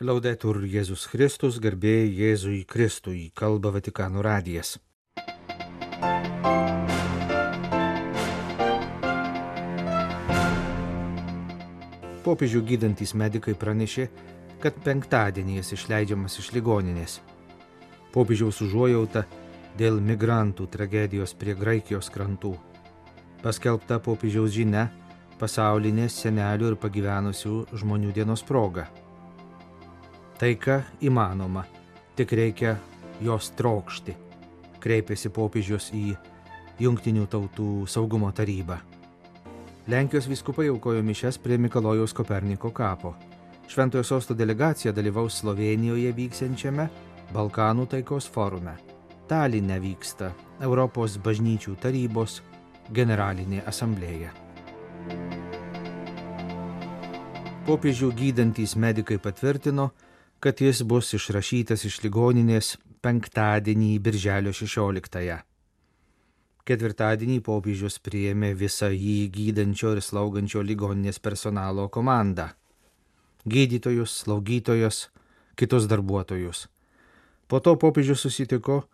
Laudetur Jėzus Kristus, garbė Jėzui Kristui, kalba Vatikano radijas. Popiežių gydantys medikai pranešė, kad penktadienį jis išleidžiamas iš ligoninės. Popiežiaus užuojauta dėl migrantų tragedijos prie Graikijos krantų. Paskelbta popiežiaus žinia pasaulinės senelių ir pagyvenusių žmonių dienos proga. Taika įmanoma, tik reikia jos trokšti, kreipėsi popiežius į Junktinių tautų saugumo tarybą. Lenkijos viskupai aukojo mišes prie Mikalojaus Koperniko kapo. Šventojo sosto delegacija dalyvaus Slovenijoje vyksiančiame Balkanų taikos forume. Taline vyksta Europos bažnyčių tarybos generalinė asamblėja. Popiežių gydantys medikai patvirtino, kad jis bus išrašytas iš ligoninės penktadienį birželio 16-ąją. Ketvirtadienį popiežius priėmė visą jį gydančio ir slaugančio ligoninės personalo komandą - gydytojus, slaugytojus, kitus darbuotojus. Po to popiežius susitiko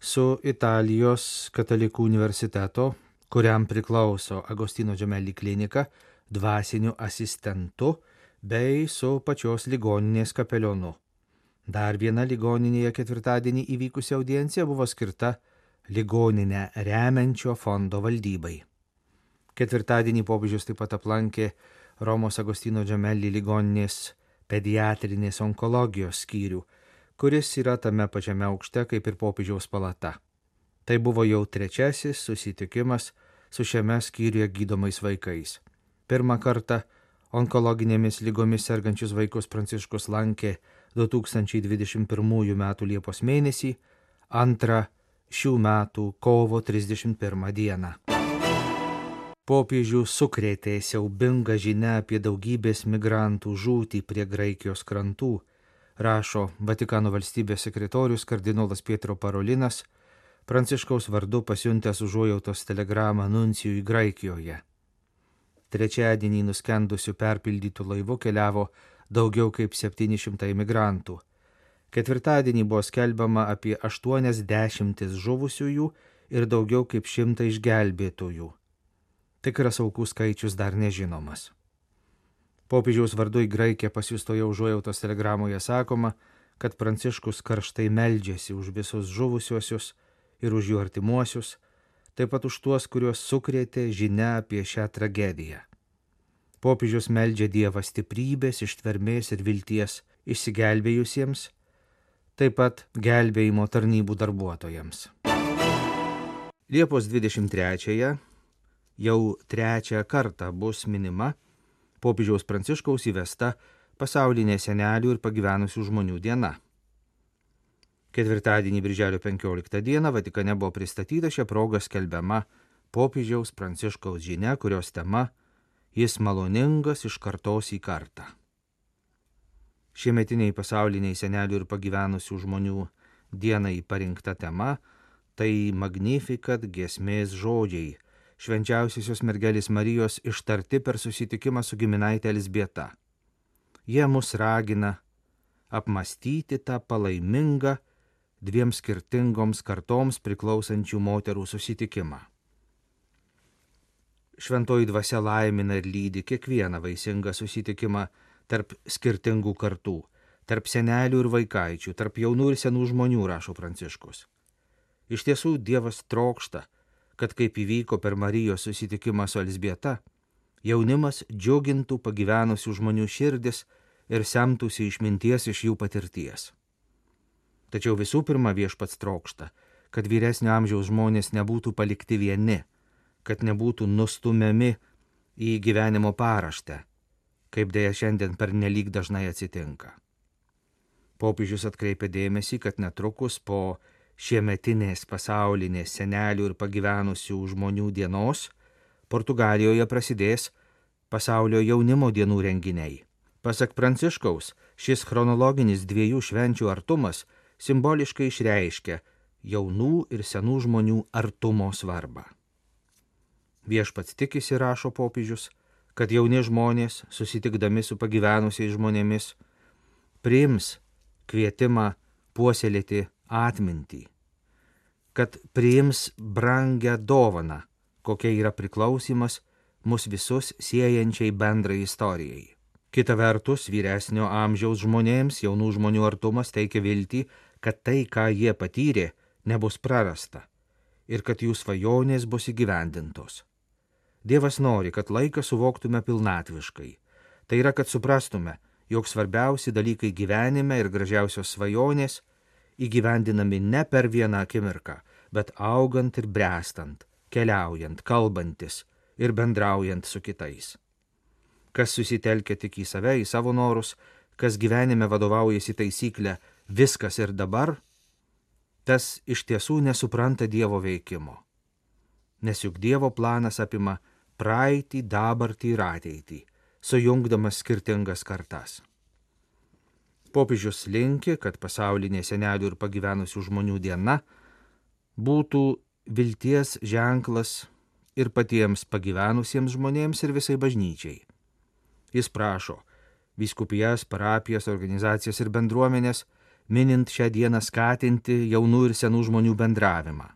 su Italijos katalikų universiteto, kuriam priklauso Agostino Džemelį klinika, dvasiniu asistentu bei su pačios ligoninės kapelionu. Dar viena ligoninėje ketvirtadienį įvykusi audiencija buvo skirta ligoninę remiančio fondo valdybai. Ketvirtadienį popiežius taip pat aplankė Romos Agostino Džamelį ligoninės pediatrinės onkologijos skyrių, kuris yra tame pačiame aukšte kaip ir popiežiaus palata. Tai buvo jau trečiasis susitikimas su šiame skyriuje gydomais vaikais. Pirmą kartą onkologinėmis lygomis sergančius vaikus Pranciškus lankė 2021 m. Liepos mėnesį, antrą šių metų kovo 31 dieną. Popiežių sukrėtė siaubinga žinia apie daugybės migrantų žūtį prie Graikijos krantų, rašo Vatikano valstybės sekretorius kardinolas Pietro Parolinas, Pranciškaus vardu pasiuntęs užuojautos telegramą Nuncijui Graikijoje. Trečiadienį nuskendusių perpildytų laivų keliavo daugiau kaip 700 imigrantų Ketvirtadienį buvo skelbiama apie 80 žuvusiųjų ir daugiau kaip šimta išgelbėtojų. Tikras aukų skaičius dar nežinomas. Popiežiaus vardu į Graikiją pasiustoje užuojautos telegramoje sakoma, kad Pranciškus karštai meldžiasi už visus žuvusiuosius ir už jų artimuosius, taip pat už tuos, kuriuos sukrėtė žinia apie šią tragediją. Popiežius meldžia Dievą stiprybės, ištvermės ir vilties išsigelbėjusiems taip pat gelbėjimo tarnybų darbuotojams. Liepos 23-ąją jau trečią kartą bus minima popiežiaus pranciškaus įvesta pasaulinė senelių ir pagyvenusių žmonių diena. Ketvirtadienį, birželio 15 dieną, Vatikane buvo pristatyta šią progą skelbiama popiežiaus pranciškaus žinia, kurios tema - Jis maloningas iš kartos į kartą. Šiemetiniai pasauliniai senelių ir pagyvenusių žmonių dienai parinkta tema - tai Magnificat gesmės žodžiai, švenčiausiosios mergelės Marijos ištarti per susitikimą su giminaitė Elsbieta. Jie mus ragina apmastyti tą palaimingą dviem skirtingoms kartoms priklausančių moterų susitikimą. Šventoji dvasia laimina ir lydi kiekvieną vaisingą susitikimą tarp skirtingų kartų, tarp senelių ir vaikaičių, tarp jaunų ir senų žmonių, rašo Pranciškus. Iš tiesų Dievas trokšta, kad kaip įvyko per Marijos susitikimą su Elsbieta, jaunimas džiugintų pagyvenusių žmonių širdis ir semtųsi išminties iš jų patirties. Tačiau visų pirma viešpats trokšta, kad vyresnio amžiaus žmonės nebūtų palikti vieni, kad nebūtų nustumiami į gyvenimo paraštę, kaip dėja šiandien per nelik dažnai atsitinka. Popiežius atkreipė dėmesį, kad netrukus po šiemetinės pasaulinės senelių ir pagyvenusių žmonių dienos Portugalijoje prasidės pasaulio jaunimo dienų renginiai. Pasak Pranciškaus, šis chronologinis dviejų švenčių artumas simboliškai išreiškia jaunų ir senų žmonių artumo svarbą. Viešpats tikisi, rašo popiežius, kad jauni žmonės, susitikdami su pagyvenusiais žmonėmis, priims kvietimą puoselėti atmintį, kad priims brangę dovaną, kokia yra priklausimas mus visus siejančiai bendrai istorijai. Kita vertus, vyresnio amžiaus žmonėms jaunų žmonių artumas teikia viltį, kad tai, ką jie patyrė, nebus prarasta ir kad jų svajonės bus įgyvendintos. Dievas nori, kad laiką suvoktume pilnatviškai. Tai yra, kad suprastume, jog svarbiausi dalykai gyvenime ir gražiausios svajonės įgyvendinami ne per vieną akimirką, bet augant ir brestant, keliaujant, kalbantis ir bendraujant su kitais. Kas susitelkia tik į save, į savo norus, kas gyvenime vadovaujasi taisyklę viskas ir dabar, tas iš tiesų nesupranta Dievo veikimo. Nes juk Dievo planas apima praeitį, dabartį ir ateitį, sujungdamas skirtingas kartas. Popiežius linki, kad pasaulinė senelių ir pagyvenusių žmonių diena būtų vilties ženklas ir patiems pagyvenusiems žmonėms ir visai bažnyčiai. Jis prašo viskupijas, parapijas, organizacijas ir bendruomenės minint šią dieną skatinti jaunų ir senų žmonių bendravimą.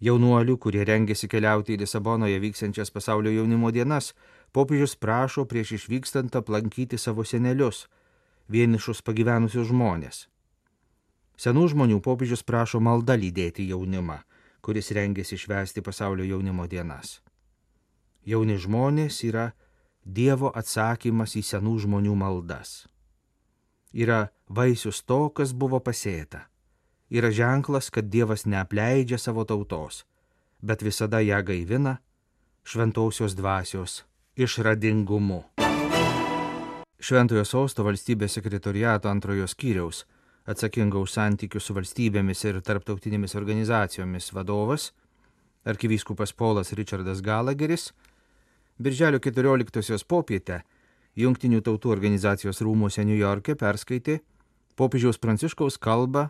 Jaunuolių, kurie rengėsi keliauti į Lisabonoje vyksiančias pasaulio jaunimo dienas, popiežius prašo prieš išvykstant aplankyti savo senelius, vienišus pagyvenusius žmonės. Senų žmonių popiežius prašo malda lydėti jaunimą, kuris rengėsi švęsti pasaulio jaunimo dienas. Jauni žmonės yra Dievo atsakymas į senų žmonių maldas yra vaisius to, kas buvo pasėta. Yra ženklas, kad Dievas neapleidžia savo tautos, bet visada ją gaivina šventausios dvasios išradingumu. Šventojo Sosto valstybės sekretoriato antrojo skyriaus atsakinga už santykius su valstybėmis ir tarptautinėmis organizacijomis vadovas, arkivyskupas Polas Richardas Galageris, Birželio 14 popietę Junktinių tautų organizacijos rūmose New York'e perskaitė popiežiaus Pranciškaus kalbą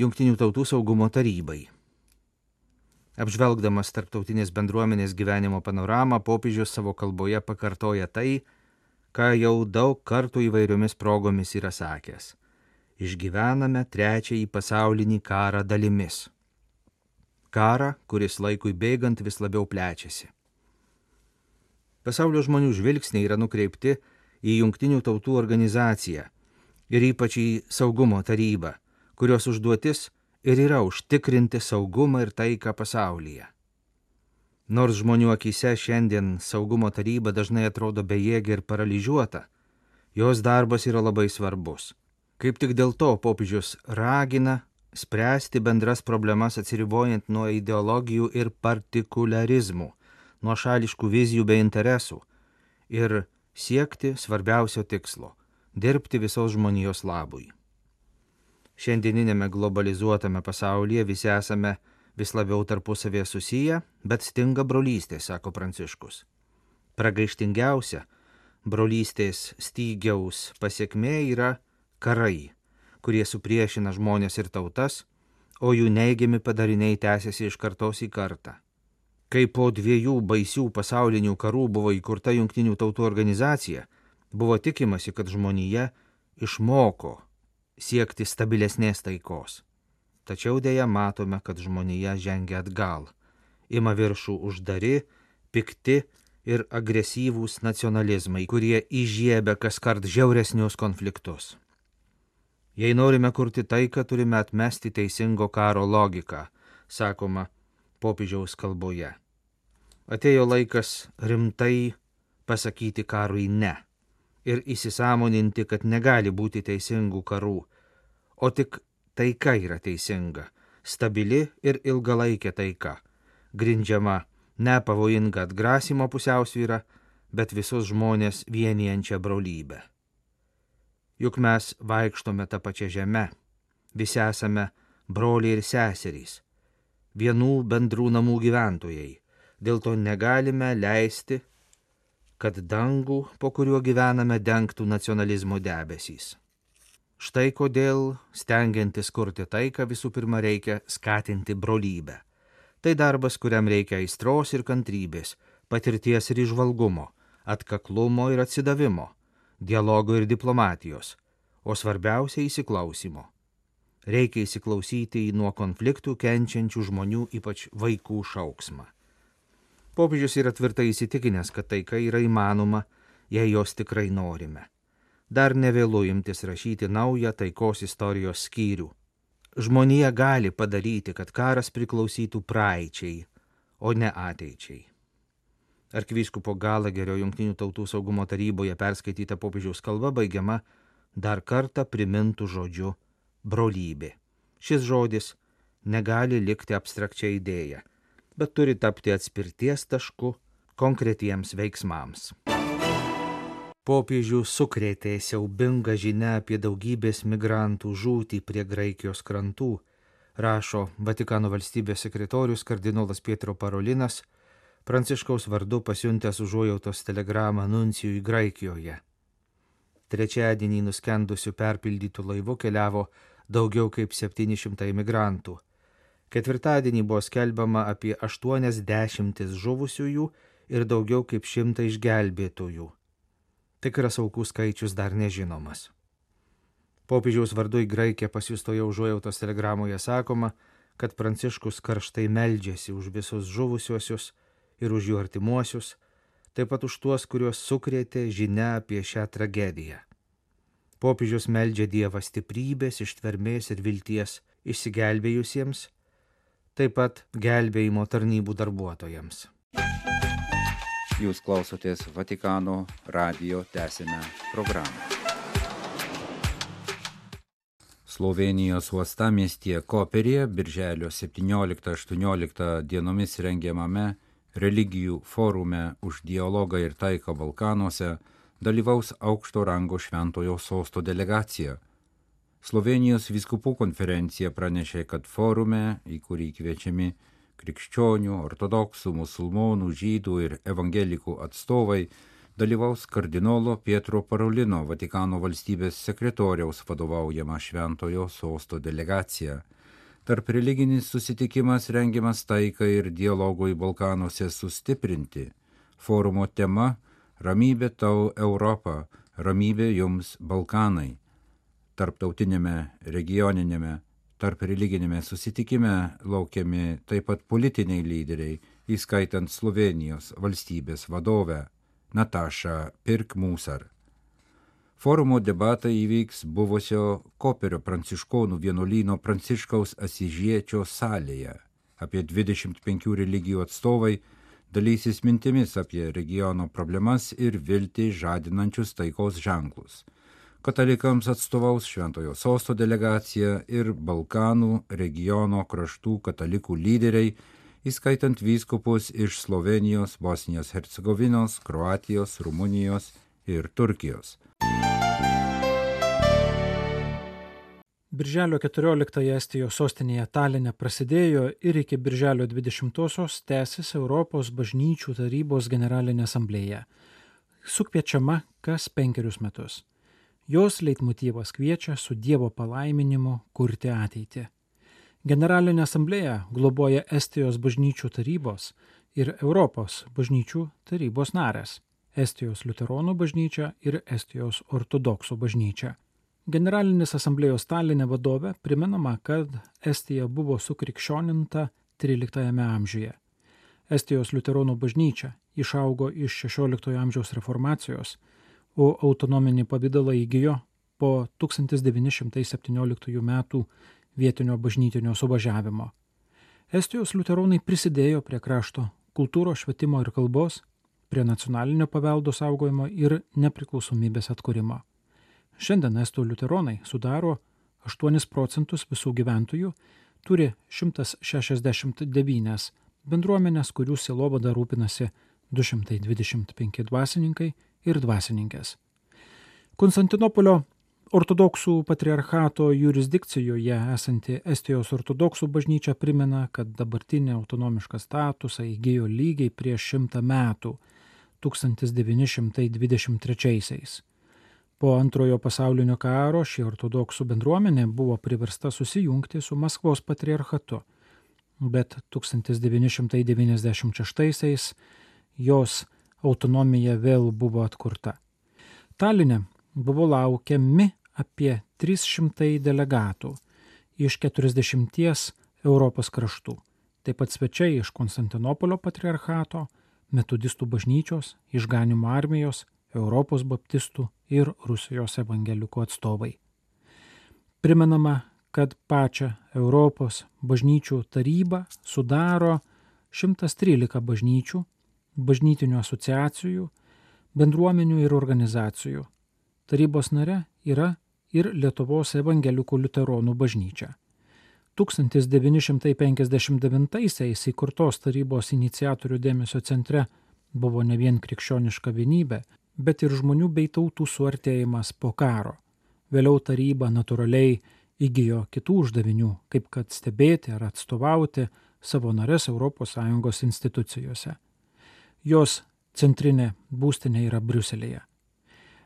Junktinių tautų saugumo tarybai. Apžvelgdamas tarptautinės bendruomenės gyvenimo panoramą, popiežius savo kalboje pakartoja tai, ką jau daug kartų įvairiomis progomis yra sakęs. Išgyvename trečiąjį pasaulinį karą dalimis. Karą, kuris laikui bėgant vis labiau plečiasi. Pasaulio žmonių žvilgsniai yra nukreipti į Junktinių tautų organizaciją ir ypač į saugumo tarybą, kurios užduotis ir yra užtikrinti saugumą ir taiką pasaulyje. Nors žmonių akise šiandien saugumo taryba dažnai atrodo bejėgė ir paralyžiuota, jos darbas yra labai svarbus. Kaip tik dėl to popiežius ragina spręsti bendras problemas atsiribojant nuo ideologijų ir partikularizmų nuo šališkų vizijų bei interesų ir siekti svarbiausio tikslo - dirbti visos žmonijos labui. Šiandieninėme globalizuotame pasaulyje visi esame vis labiau tarpusavėje susiję, bet stinga brolystė, sako Pranciškus. Pragaištingiausia brolystės stygiaus pasiekmė yra karai, kurie supriešina žmonės ir tautas, o jų neigiami padariniai tęsiasi iš kartos į kartą. Kai po dviejų baisių pasaulinių karų buvo įkurta Junktinių tautų organizacija, buvo tikimasi, kad žmonija išmoko siekti stabilesnės taikos. Tačiau dėja matome, kad žmonija žengia atgal, ima viršų uždari, pikti ir agresyvūs nacionalizmai, kurie įžiebia kas kart žiauresnius konfliktus. Jei norime kurti taiką, turime atmesti teisingo karo logiką, sakoma popiežiaus kalboje. Atėjo laikas rimtai pasakyti karui ne ir įsisamoninti, kad negali būti teisingų karų, o tik taika yra teisinga, stabili ir ilgalaikė taika, grindžiama ne pavojinga atgrasimo pusiausvyrą, bet visus žmonės vienijančią brolybę. Juk mes vaikštome tą pačią žemę, visi esame broliai ir seserys vienų bendrų namų gyventojai. Dėl to negalime leisti, kad dangų, po kuriuo gyvename, dengtų nacionalizmo debesys. Štai kodėl, stengiantis kurti taiką, visų pirma reikia skatinti brolybę. Tai darbas, kuriam reikia aistros ir kantrybės, patirties ir išvalgumo, atkaklumo ir atsidavimo, dialogo ir diplomatijos, o svarbiausia įsiklausimo. Reikia įsiklausyti į nuo konfliktų kenčiančių žmonių, ypač vaikų šauksmą. Popiežius yra tvirtai įsitikinęs, kad taika yra įmanoma, jei jos tikrai norime. Dar nevėlu imtis rašyti naują taikos istorijos skyrių. Žmonija gali padaryti, kad karas priklausytų praeičiai, o ne ateičiai. Arkivyskupo Galagerio Junktinių tautų saugumo taryboje perskaityta popiežiaus kalba baigiama dar kartą primintų žodžiu brolybė. Šis žodis negali likti abstrakčia idėja, bet turi tapti atspirties tašku konkretiems veiksmams. Popiežių sukrėtė siaubinga žinia apie daugybės migrantų žūtį prie Graikijos krantų, rašo Vatikano valstybės sekretorius kardinolas Pietro Parolinas, Pranciškaus vardu pasiuntęs užuojautos telegramą nuncijui Graikijoje. Trečiadienį nuskendusių perpildytų laivų keliavo daugiau kaip 700 imigrantų. Ketvirtadienį buvo skelbiama apie 80 žuvusiųjų ir daugiau kaip 100 išgelbėtųjų. Tikras aukų skaičius dar nežinomas. Popiežiaus vardu į Graikiją pasiustoje užuojautos telegramoje sakoma, kad Pranciškus karštai meldžiasi už visus žuvusiuosius ir už jų artimuosius, taip pat už tuos, kuriuos sukrėtė žinia apie šią tragediją. Popiežius meldžia Dievą stiprybės, ištvermės ir vilties išsigelbėjusiems, taip pat gelbėjimo tarnybų darbuotojams. Jūs klausotės Vatikano radio tęsinę programą. Slovenijos uostamiestyje Koperėje birželio 17-18 dienomis rengiamame religijų forume už dialogą ir taiką Balkanuose dalyvaus aukšto rango šventojo sosto delegacija. Slovenijos viskupų konferencija pranešė, kad forume, į kurį kviečiami krikščionių, ortodoksų, musulmonų, žydų ir evangelikų atstovai, dalyvaus kardinolo Pietro Parolino Vatikano valstybės sekretoriaus vadovaujama šventojo sosto delegacija. Tarp religinis susitikimas rengiamas taikai ir dialogui Balkanuose sustiprinti. Forumo tema Ramybė tau Europą, ramybė jums Balkanai. Tarptautinėme, regioninėme, tarp religinėme susitikime laukiami taip pat politiniai lyderiai, įskaitant Slovenijos valstybės vadovę Natašą Pirkmusar. Forumo debatai įvyks buvusio Koperio pranciškonų vienuolyno Pranciškaus Asižiečio salėje. Apie 25 religijų atstovai dalysis mintimis apie regiono problemas ir viltį žadinančius taikos ženklus. Katalikams atstovaus Šventojo sosto delegacija ir Balkanų regiono kraštų katalikų lyderiai, įskaitant vyskupus iš Slovenijos, Bosnijos Hercegovinos, Kroatijos, Rumunijos ir Turkijos. Birželio 14 Estijos sostinėje Taline prasidėjo ir iki Birželio 20-osios tęsis Europos bažnyčių tarybos generalinė asamblėja, sukviečiama kas penkerius metus. Jos leitmotyvas kviečia su Dievo palaiminimu kurti ateitį. Generalinė asamblėja globoja Estijos bažnyčių tarybos ir Europos bažnyčių tarybos narės - Estijos liuteronų bažnyčia ir Estijos ortodoksų bažnyčia. Generalinis asamblėjos Stalinė vadovė priminama, kad Estija buvo sukrikščioninta XIII amžiuje. Estijos liuteronų bažnyčia išaugo iš XVI amžiaus reformacijos, o autonominį pavydalą įgyjo po 1917 m. vietinio bažnytinio suvažiavimo. Estijos liuteronai prisidėjo prie krašto kultūros, švietimo ir kalbos, prie nacionalinio paveldo saugojimo ir nepriklausomybės atkūrimo. Šiandien estų liuteronai sudaro 8 procentus visų gyventojų, turi 169 bendruomenės, kurių silovada rūpinasi 225 dvasininkai ir dvasininkės. Konstantinopolio ortodoksų patriarchato jurisdikcijoje esanti Estijos ortodoksų bažnyčia primena, kad dabartinė autonomišką statusą įgyjo lygiai prieš šimtą metų 1923-aisiais. Po antrojo pasaulinio karo ši ortodoksų bendruomenė buvo priversta susijungti su Maskvos patriarchatu, bet 1996-aisiais jos autonomija vėl buvo atkurta. Taline buvo laukiami apie 300 delegatų iš 40 Europos kraštų, taip pat svečiai iš Konstantinopolio patriarchato, metodistų bažnyčios, išganimo armijos, Europos baptistų ir Rusijos evangelikų atstovai. Primenama, kad pačią Europos bažnyčių tarybą sudaro 113 bažnyčių, bažnytinių asociacijų, bendruomenių ir organizacijų. Tarybos nare yra ir Lietuvos evangelikų liuteronų bažnyčia. 1959-aisiais įkurtos tarybos iniciatorių dėmesio centre buvo ne vien krikščioniška vienybė, bet ir žmonių bei tautų suartėjimas po karo. Vėliau taryba natūraliai įgyjo kitų uždavinių, kaip kad stebėti ar atstovauti savo nares ES institucijose. Jos centrinė būstinė yra Briuselėje.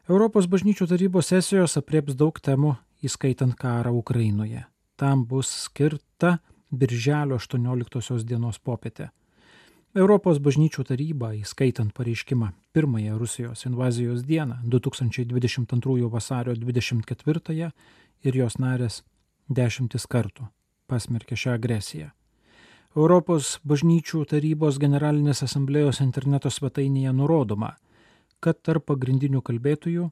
Europos bažnyčių tarybos sesijos aprieps daug temų, įskaitant karą Ukrainoje. Tam bus skirta Birželio 18 dienos popietė. Europos bažnyčių taryba, įskaitant pareiškimą pirmąją Rusijos invazijos dieną 2022 vasario 24 ir jos narės dešimtis kartų pasmerkė šią agresiją. Europos bažnyčių tarybos generalinės asamblėjos interneto svetainėje nurodoma, kad tarp pagrindinių kalbėtojų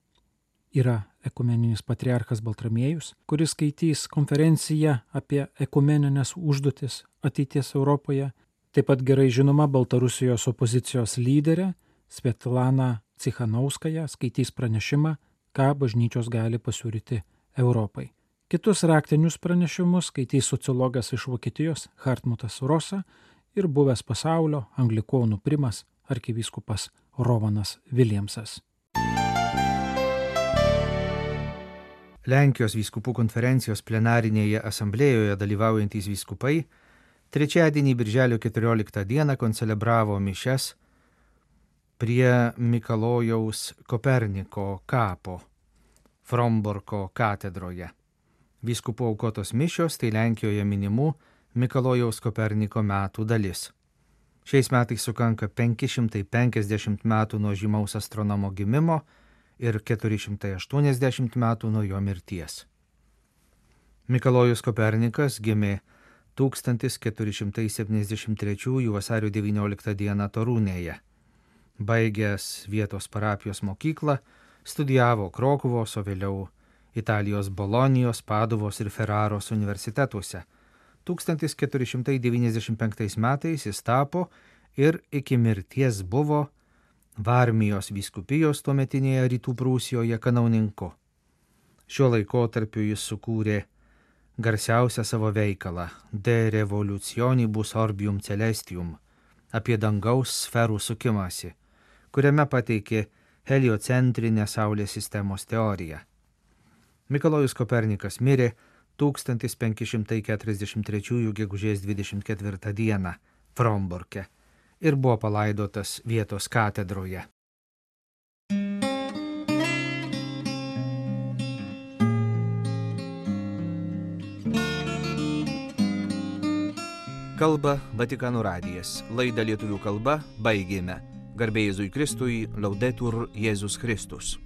yra ekumeninis patriarchas Baltramiejus, kuris skaitys konferenciją apie ekumeninės užduotis ateities Europoje, taip pat gerai žinoma Baltarusijos opozicijos lyderė Svetlana Cichanauskaja skaitys pranešimą, ką bažnyčios gali pasiūlyti Europai. Kitus raktinius pranešimus skaitys sociologas iš Vokietijos Hartmutas Rosa ir buvęs pasaulio anglikonų primas arkivyskupas Rovanas Viljamsas. Lenkijos vyskupų konferencijos plenarinėje asamblėjoje dalyvaujantys vyskupai trečiadienį birželio 14 dieną koncelebravo mišes prie Mikalojaus Koperniko kapo Fromborko katedroje. Vyskupų aukotos mišios tai Lenkijoje minimų Mikalojaus Koperniko metų dalis. Šiais metais sukanka 550 metų nuo žymaus astronomo gimimo ir 480 metų nuo jo mirties. Mikalojus Kopernikas gimė 1473 vasario 19 dieną Torūnėje. Baigęs vietos parapijos mokyklą, studijavo Krokuvos, o vėliau Italijos Bolonijos, Paduvos ir Ferraros universitetuose. 1495 metais jis tapo ir iki mirties buvo Varmijos vyskupijos tuometinėje rytų Prūsijoje kanauninku. Šiuo laikotarpiu jis sukūrė garsiausią savo veikalą De Revolutionibus Orbium Celestium apie dangaus sferų sukimąsi, kuriame pateikė heliocentrinę Saulės sistemos teoriją. Mikalojus Kopernikas mirė 1543 gegužės 24 dieną Fromborke ir buvo palaidotas vietos katedroje. Kalba Vatikano radijas. Laidą lietuvių kalba baigėme. Garbėjai Jėzui Kristui, laudetur Jėzus Kristus.